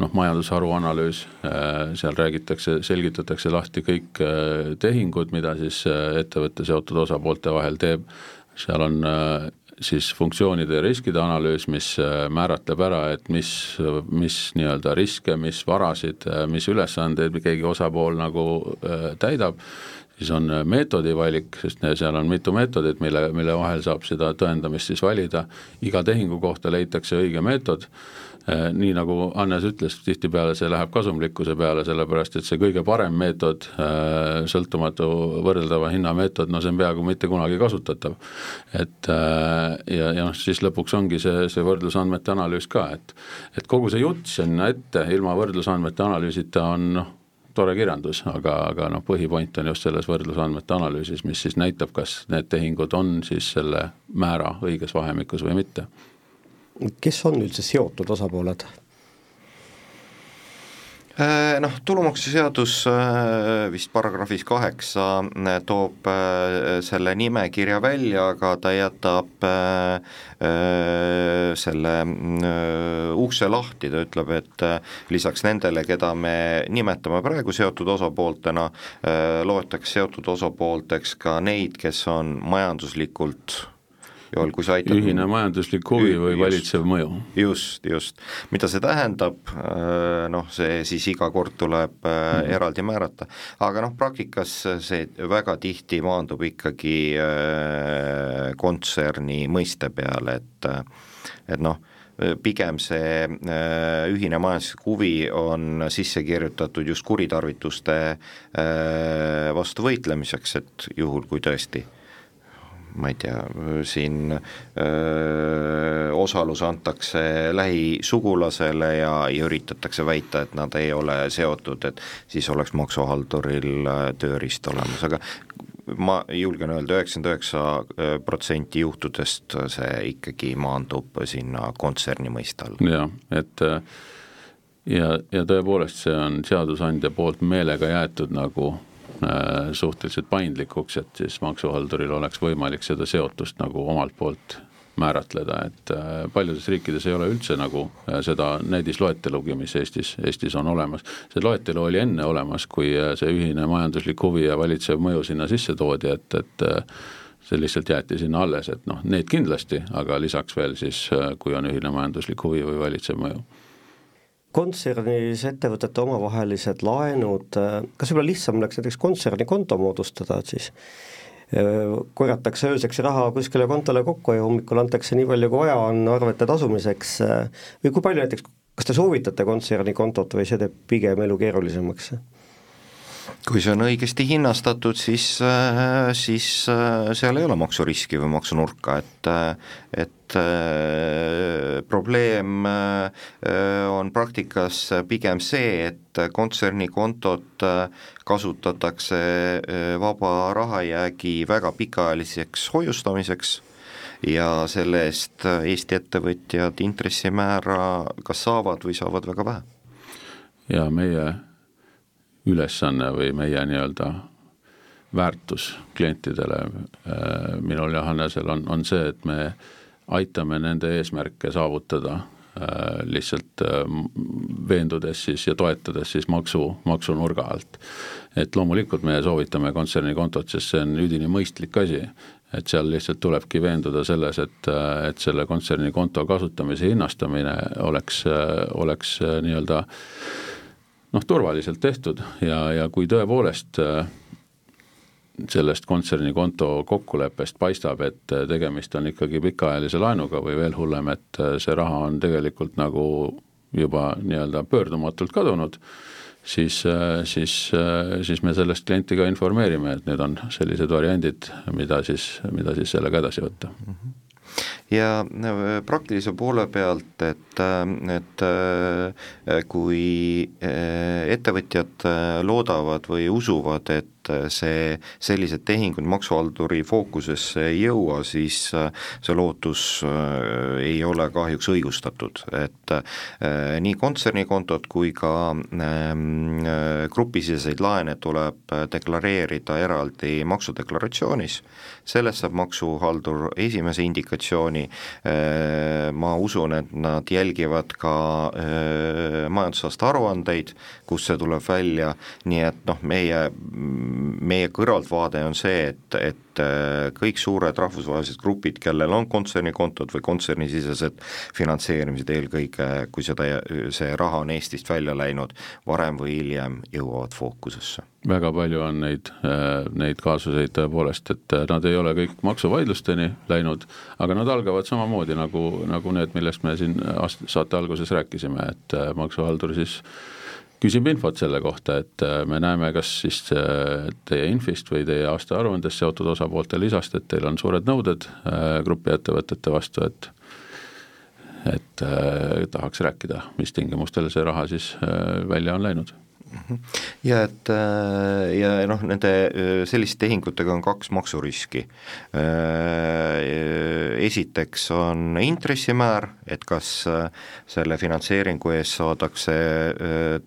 D: noh, majandusharu analüüs, äh, seal räägitakse, selgitatakse lahti kõik äh, tehingud, mida siis ettevõtte seotud osapoolte vahel teeb, seal on siis funktsioonide ja riskide analüüs, mis määratleb ära, et mis, mis nii-öelda riske, mis varasid, mis ülesandeid keegi osapool nagu täidab siis on äh, meetodi valik, sest seal on mitu meetodit, mille, mille vahel saab seda tõendamist siis valida, iga tehingu kohta leitakse õige meetod, äh, nii nagu Hannes ütles, tihtipeale see läheb kasumlikkuse peale, sellepärast et see kõige parem meetod, äh, sõltumatu võrreldava hinna meetod, no see on peaaegu mitte kunagi kasutatav. et ja, ja noh, siis lõpuks ongi see, see võrdlusandmete analüüs ka, et et kogu see jutt sinna ette ilma võrdlusandmete analüüsita on noh, tore kirjandus, aga, aga noh, põhipoint on just selles võrdlusandmete analüüsis, mis siis näitab, kas need tehingud on siis selle määra õiges vahemikus või mitte.
C: kes on üldse seotud osapooled?
E: Äh, noh, tulumaksuseadus äh, vist paragrahvis kaheksa äh, toob selle nimekirja välja, aga ta jätab selle ukse lahti, ta ütleb, et lisaks nendele, keda me nimetame praegu seotud osapooltena, loetakse seotud osapoolteks ka neid, kes on majanduslikult juhul kui see aitab
D: ühine majanduslik huvi või just, valitsev mõju.
E: just, just, mida see tähendab, äh, noh, see siis iga kord tuleb mm eraldi määrata, aga noh, praktikas see väga tihti maandub ikkagi äh, kontserni mõiste peale, et et noh, pigem see ühine majanduslik huvi on sisse kirjutatud just kuritarvituste vastu võitlemiseks, et juhul, kui tõesti ma ei tea, siin öö, osalus antakse lähisugulasele ja, ja üritatakse väita, et nad ei ole seotud, et siis oleks maksuhalduril tööriist olemas, aga ma julgen öelda, üheksakümmend üheksa protsenti juhtudest see ikkagi maandub sinna kontserni mõiste all.
D: jah, et ja, ja tõepoolest, see on seadusandja poolt meelega jäetud nagu äh, suhteliselt paindlikuks, et siis maksuhalduril oleks võimalik seda seotust nagu omalt poolt määratleda, et äh, paljudes riikides ei ole üldse nagu äh, seda näidisloetelugi, mis Eestis, Eestis on olemas. see loetelu oli enne olemas, kui äh, see ühine majanduslik huvi ja valitsev mõju sinna sisse toodi, et, et see lihtsalt jäeti sinna alles, et noh, need kindlasti, aga lisaks veel siis, kui on ühine majanduslik huvi või valitsev mõju
C: kontsernis ettevõtete omavahelised laenud, kas võib-olla lihtsam oleks näiteks kontserni konto moodustada, et siis korjatakse ööseks raha kuskile kontole kokku ja hommikul antakse nii palju, kui vaja on arvete tasumiseks või kui palju näiteks, kas te soovitate kontserni kontot või see teeb pigem elu keerulisemaks?
E: Kui see on õigesti hinnastatud, siis, äh, siis äh, seal ei ole maksuriski või maksunurka, et äh, et probleem on praktikas pigem see, et kontsernikontot kasutatakse vaba rahajäägi väga pikaajaliseks hoiustamiseks ja selle eest Eesti ettevõtjad intressimäära kas saavad või saavad väga vähe.
D: ja meie ülesanne või meie nii-öelda väärtus klientidele, äh, minul ja Hannesel on, on see, et me aitame nende eesmärke saavutada äh, lihtsalt äh, veendudes siis ja toetades siis maksu, maksunurga alt. et loomulikult me soovitame kontsernikontot, sest see on üdini mõistlik asi, et seal lihtsalt tulebki veenduda selles, et, et selle kontsernikonto kasutamise hinnastamine oleks, oleks nii-öelda äh, noh, turvaliselt tehtud ja, ja kui tõepoolest äh, sellest kontsernikonto kokkuleppest paistab, et äh, tegemist on ikkagi pikaajalise laenuga või veel hullem, et äh, see raha on tegelikult nagu juba nii-öelda pöördumatult kadunud, siis, siis, siis me sellest klienti ka informeerime, et need on sellised variandid, mida siis, mida siis sellega edasi võtta mm. -hmm
E: ja äh, praktilise poole pealt, et, äh, et äh, kui ettevõtjad loodavad või usuvad, et see, sellised tehingud maksuhalduri fookusesse ei jõua, siis see lootus ei ole kahjuks õigustatud, et nii kontsernikontot kui ka ähm, grupisiseseid laene tuleb deklareerida eraldi maksudeklaratsioonis, sellest saab maksuhaldur esimese indikatsiooni, organisatsiooni, äh, ma usun, et nad jälgivad ka majandusaasta aruandeid, kus see tuleb välja, nii et noh, meie, meie kõrvaltvaade on see, et, et äh, kõik suured rahvusvahelised grupid, kellel on kontsernikontod või kontsernisisesed finantseerimised eelkõige, kui seda, see raha on Eestist välja läinud, varem või hiljem jõuavad fookusesse.
D: Väga palju on neid, neid kaasuseid tõepoolest, et nad ei ole kõik maksuvaidlusteni läinud, aga nad algavad samamoodi nagu, nagu need, millest me siin saate alguses rääkisime, et maksuhaldur siis küsib infot selle kohta, et äh, me näeme, kas siis äh, teie infist või teie aastaaruandest seotud osapoolte lisast, et teil on suured nõuded äh, grupiettevõtete vastu, et et tahaks rääkida, mis tingimustel see raha siis välja on läinud
E: ja et äh, ja noh, nende äh, selliste tehingutega on kaks maksuriski. Äh, esiteks on intressimäär, et kas selle finantseeringu eest saadakse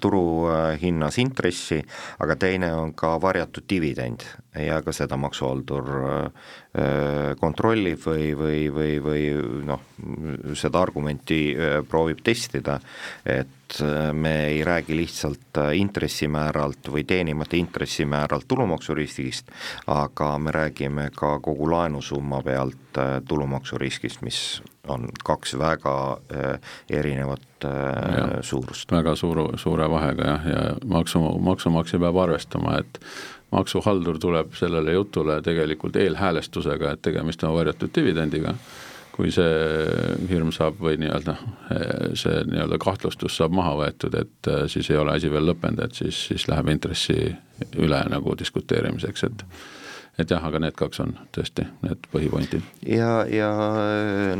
E: turuhinnas intressi, aga teine on ka varjatud dividend ja ka seda maksuhaldur kontrollib või, või, või, või noh, seda argumenti proovib testida, et äh, me ei räägi lihtsalt äh, intressimääralt või teenimata intressimääralt tulumaksuriskist, aga me räägime ka kogu laenusumma pealt äh, tulumaksuriskist, mis on kaks väga erinevat ja, suurust.
D: väga suur, suure vahega jah, ja maksu, maksumaksja peab arvestama, et maksuhaldur tuleb sellele jutule tegelikult eelhäälestusega, et tegemist on varjatud dividendiga kui see hirm saab või nii-öelda see nii-öelda kahtlustus saab maha võetud, et äh, siis ei ole asi veel lõppenud, et siis, siis läheb intressi üle nagu diskuteerimiseks, et et jah, aga need kaks on tõesti need põhipointid.
E: ja, ja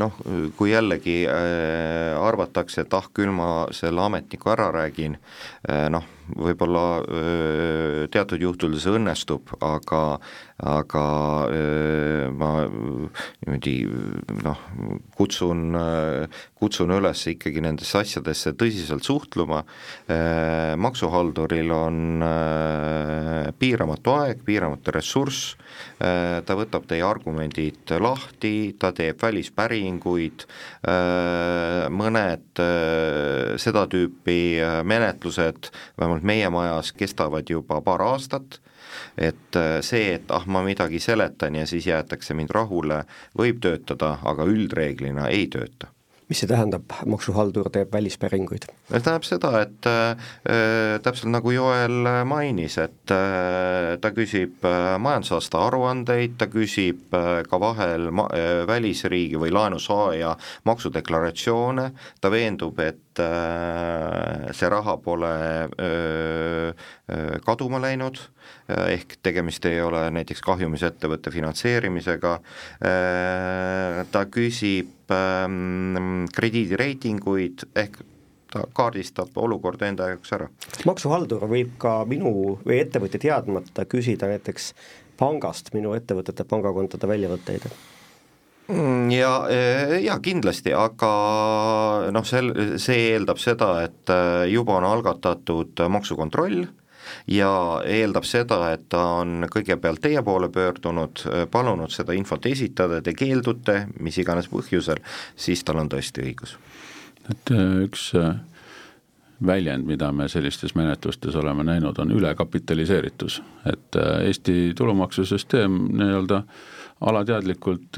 E: noh, kui jällegi äh, arvatakse, et ah, küll ma selle ametniku ära räägin äh,, noh, võib-olla teatud juhtudel see õnnestub, aga aga ma niimoodi noh, kutsun, kutsun üles ikkagi nendesse asjadesse tõsiselt suhtluma, maksuhalduril on piiramatu aeg, piiramatu ressurss, ta võtab teie argumendid lahti, ta teeb välispäringuid, mõned seda tüüpi menetlused, vähemalt meie majas, kestavad juba paar aastat, et see, et ah, ma midagi seletan ja siis jäetakse mind rahule, võib töötada, aga üldreeglina ei tööta
C: mis see tähendab, maksuhaldur teeb välispäringuid?
E: see tähendab seda, et äh, täpselt nagu Joel mainis, et äh, ta küsib äh, majandusaasta aruandeid, ta küsib äh, ka vahel ma- äh,, välisriigi või laenusaaja maksudeklaratsioone, ta veendub, et äh, see raha pole äh, äh, kaduma läinud äh,, ehk tegemist ei ole näiteks kahjumis ettevõtte finantseerimisega. Ta küsib krediidireitinguid, ehk ta kaardistab olukorda enda jaoks ära.
C: kas maksuhaldur võib ka minu või ettevõtja teadmata küsida näiteks pangast minu ettevõtete pangakontode väljavõtteid?
E: Mm, ja, ja kindlasti, aga noh, sel-, see eeldab seda, et äh, juba on algatatud maksukontroll ja eeldab seda, et ta on kõigepealt teie poole pöördunud, palunud seda infot esitada, te keeldute, mis iganes põhjusel, siis tal on tõesti õigus.
D: et äh, üks äh, väljend, mida me sellistes menetlustes oleme näinud, on ülekapitaliseeritus, et äh, Eesti tulumaksusüsteem nii-öelda alateadlikult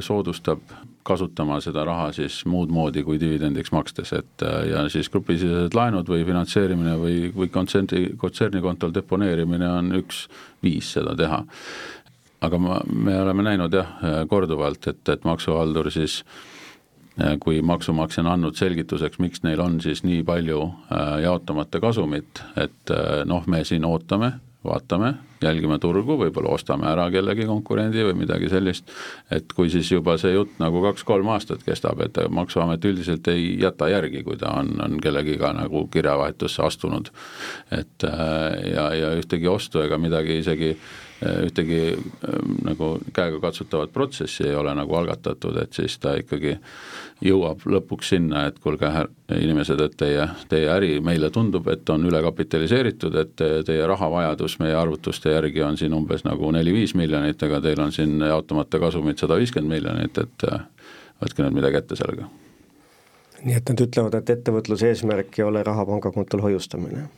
D: soodustab kasutama seda raha siis muud moodi kui dividendiks makstes, et ja siis grupisisesed laenud või finantseerimine või, või kontserni, kontsernikontol deponeerimine on üks viis seda teha. aga ma, me oleme näinud jah, korduvalt, et, et maksuhaldur siis kui maksumaksja on andnud selgituseks, miks neil on siis nii palju jaotamata kasumit, et noh, me siin ootame vaatame, jälgime turgu, võib-olla ostame ära kellegi konkurendi või midagi sellist, et kui siis juba see jutt nagu kaks-kolm aastat kestab, et Maksuamet üldiselt ei jäta järgi, kui ta on, on kellegiga nagu kirjavahetusse astunud. et ja, ja ühtegi ostu ega midagi isegi ühtegi nagu käegakatsutavat protsessi ei ole nagu algatatud, et siis ta ikkagi jõuab lõpuks sinna, et kuulge, inimesed, et teie, teie äri meile tundub, et on ülekapitaliseeritud, et teie rahavajadus meie arvutuste järgi on siin umbes nagu neli-viis miljonit, aga teil on siin jaotamata kasumit sada viiskümmend miljonit, et võtke nüüd midagi ette sellega
C: nii et nad ütlevad, et ettevõtluse eesmärk ei ole raha pangakontol hoiustamine?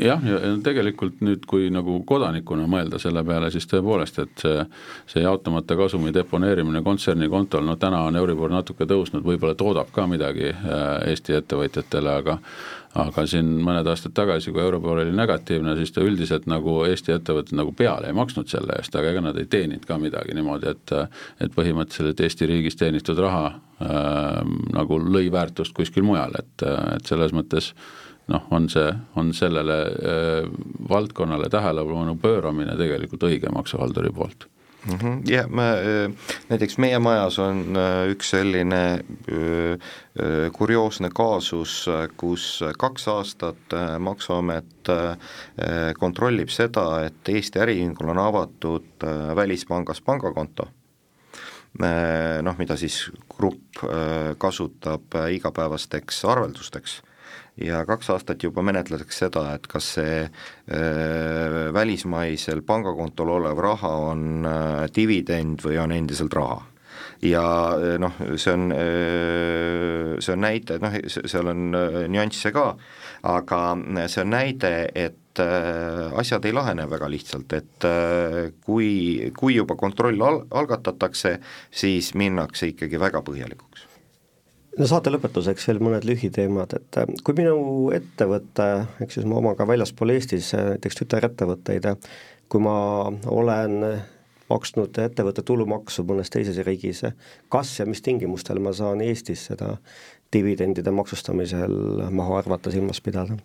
D: jah, ja tegelikult nüüd, kui nagu kodanikuna mõelda selle peale, siis tõepoolest, et see, see jaotamata kasumi deponeerimine kontserni kontol, no täna on Euribor natuke tõusnud, võib-olla toodab ka midagi äh, Eesti ettevõtjatele, aga aga siin mõned aastad tagasi, kui Euribor oli negatiivne, siis ta üldiselt nagu Eesti ettevõtted nagu peale ei maksnud selle eest, aga ega nad ei teeninud ka midagi niimoodi, et et põhimõtteliselt Eesti riigis teenitud raha äh, nagu lõi väärtust kuskil mujal, et, et selles mõttes noh, on see, on sellele äh, valdkonnale tähelepanu pööramine tegelikult õige maksuhalduri poolt
E: mm. -hmm. jah, me, näiteks meie majas on üks selline kurioosne kaasus, kus kaks aastat Maksuamet kontrollib seda, et Eesti Äriühingul on avatud välispangas pangakonto noh, mida siis grupp kasutab igapäevasteks arveldusteks ja kaks aastat juba menetletakse seda, et kas see välismaisel pangakontol olev raha on dividend või on endiselt raha. Ja noh, see on, see on näide, noh, seal on nüansse ka, aga see on näide, et asjad ei lahene väga lihtsalt, et kui, kui juba kontroll al-, algatatakse, siis minnakse ikkagi väga põhjalikuks
C: no saate lõpetuseks veel mõned lühiteemad, et äh, kui minu ettevõte, ehk siis mu oma ka väljaspool Eestis, äh, näiteks tütarettevõtteid, kui ma olen maksnud ettevõtte tulumaksu mõnes teises riigis, kas ja mis tingimustel ma saan Eestis seda dividendide maksustamisel maha arvata, silmas pidada?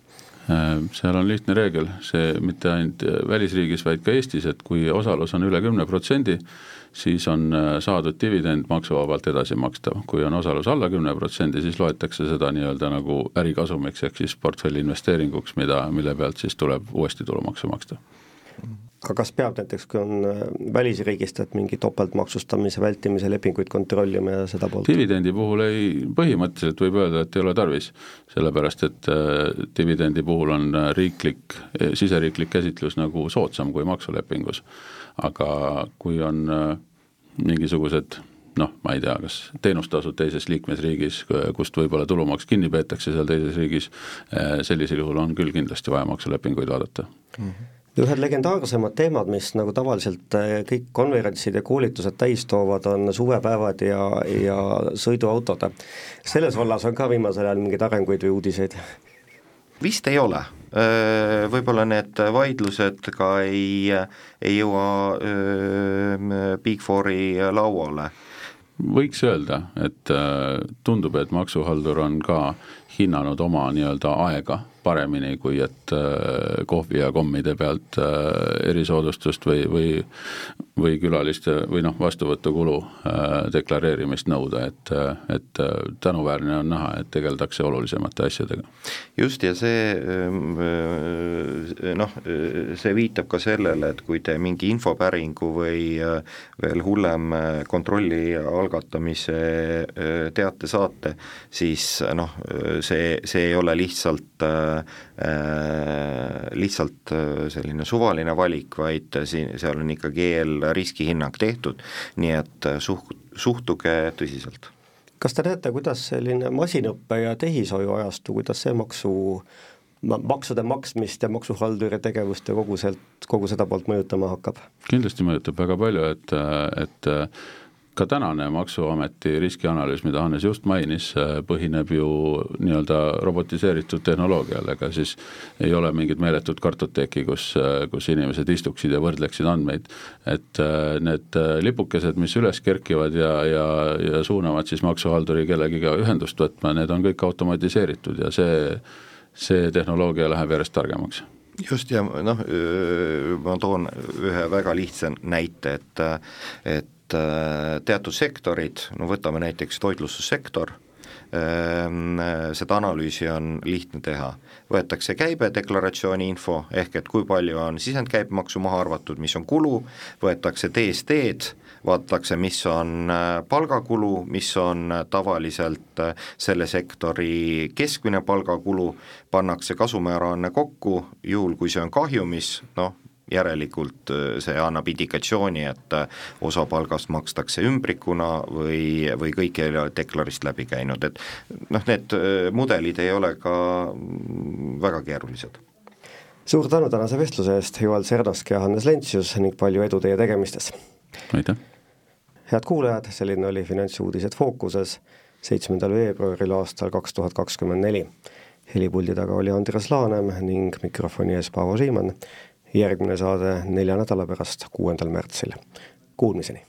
D: Äh, seal on lihtne reegel, see mitte ainult välisriigis, vaid ka Eestis, et kui osalus on üle kümne protsendi, siis on äh, saadud dividend maksuvabalt edasi makstav, kui on osalus alla kümne protsendi, siis loetakse seda nii-öelda nagu ärikasumiks, ehk siis portfelli investeeringuks, mida, mille pealt siis tuleb uuesti tulumaksu maksta
C: aga kas peab näiteks, kui on äh, välisriigist, et mingi topeltmaksustamise vältimise lepinguid kontrollima ja seda poolt?
D: dividendi puhul ei, põhimõtteliselt võib öelda, et ei ole tarvis, sellepärast et äh, dividendi puhul on äh, riiklik, siseriiklik käsitlus nagu soodsam kui maksulepingus. aga kui on äh, mingisugused noh, ma ei tea, kas teenustasud teises liikmesriigis, kust võib-olla tulumaks kinni peetakse seal teises riigis, äh, sellisel juhul on küll kindlasti vaja maksulepinguid vaadata mm.
C: -hmm ühed legendaarsemad teemad, mis nagu tavaliselt äh, kõik konverentsid ja koolitused täis toovad, on suvepäevad ja, ja sõiduautod. selles vallas on ka viimasel ajal mingeid arenguid või uudiseid?
E: vist ei ole, võib-olla need vaidlused ka ei, ei jõua Big Fouri lauale.
D: võiks öelda, et tundub, et maksuhaldur on ka hinnanud oma nii-öelda aega paremini, kui et äh, kohvi ja kommide pealt äh, erisoodustust või, või või külaliste või noh, vastuvõtukulu äh, deklareerimist nõuda, et, et tänuväärne on näha, et tegeldakse olulisemate asjadega.
E: just, ja see noh, see viitab ka sellele, et kui te mingi infopäringu või veel hullem, kontrolli algatamise teate saate, siis noh, see, see ei ole lihtsalt Äh, lihtsalt äh, selline suvaline valik, vaid siin, seal on ikkagi eelriskihinnang tehtud, nii et äh, suh-, suhtuge tõsiselt.
C: kas te näete, kuidas selline masinõppe ja tehishoiu ajastu, kuidas see maksu maksude maksmist ja maksuhalduri tegevust ja kogu sealt, kogu seda poolt mõjutama hakkab?
D: kindlasti mõjutab väga palju, et, et ka tänane Maksuameti riskianalüüs, mida Hannes just mainis, põhineb ju nii-öelda robotiseeritud tehnoloogial, ega siis ei ole mingit meeletut kartoteeki, kus, kus inimesed istuksid ja võrdleksid andmeid. et äh, need lipukesed, mis üles kerkivad ja, ja, ja suunavad siis maksuhalduri kellegiga ühendust võtma, need on kõik automatiseeritud ja see, see tehnoloogia läheb järjest targemaks
E: just ja noh, ma toon ühe väga lihtsa näite, et, et et äh, teatud sektorid, no võtame näiteks toitlustussektor, ähm, seda analüüsi on lihtne teha. võetakse käibedeklaratsiooni info, ehk et kui palju on sisendkäibemaksu maha arvatud, mis on kulu, võetakse DSD-d, vaadatakse, mis on äh, palgakulu, mis on äh, tavaliselt selle sektori keskmine palgakulu, pannakse kasumääraanne kokku, juhul kui see on kahjumis, noh, järelikult äh, see annab indikatsiooni, et äh, osa palgast makstakse ümbrikuna või, või kõik ei ole deklarist läbi käinud, et noh, need äh, mudelid ei ole ka mm, väga keerulised.
C: suur tänu tänase vestluse eest, Joel Sernosk ja Hannes Lentsius ning palju edu teie tegemistes!
D: aitäh!
C: head kuulajad, selline oli Finantsuudised Fookuses seitsmendal veebruaril aastal kaks tuhat kakskümmend neli. helipuldi taga oli Andres Laanem ning mikrofoni ees Paavo Siimann järgmine saade nelja nädala pärast, kuuendal märtsil. Kuulmiseni!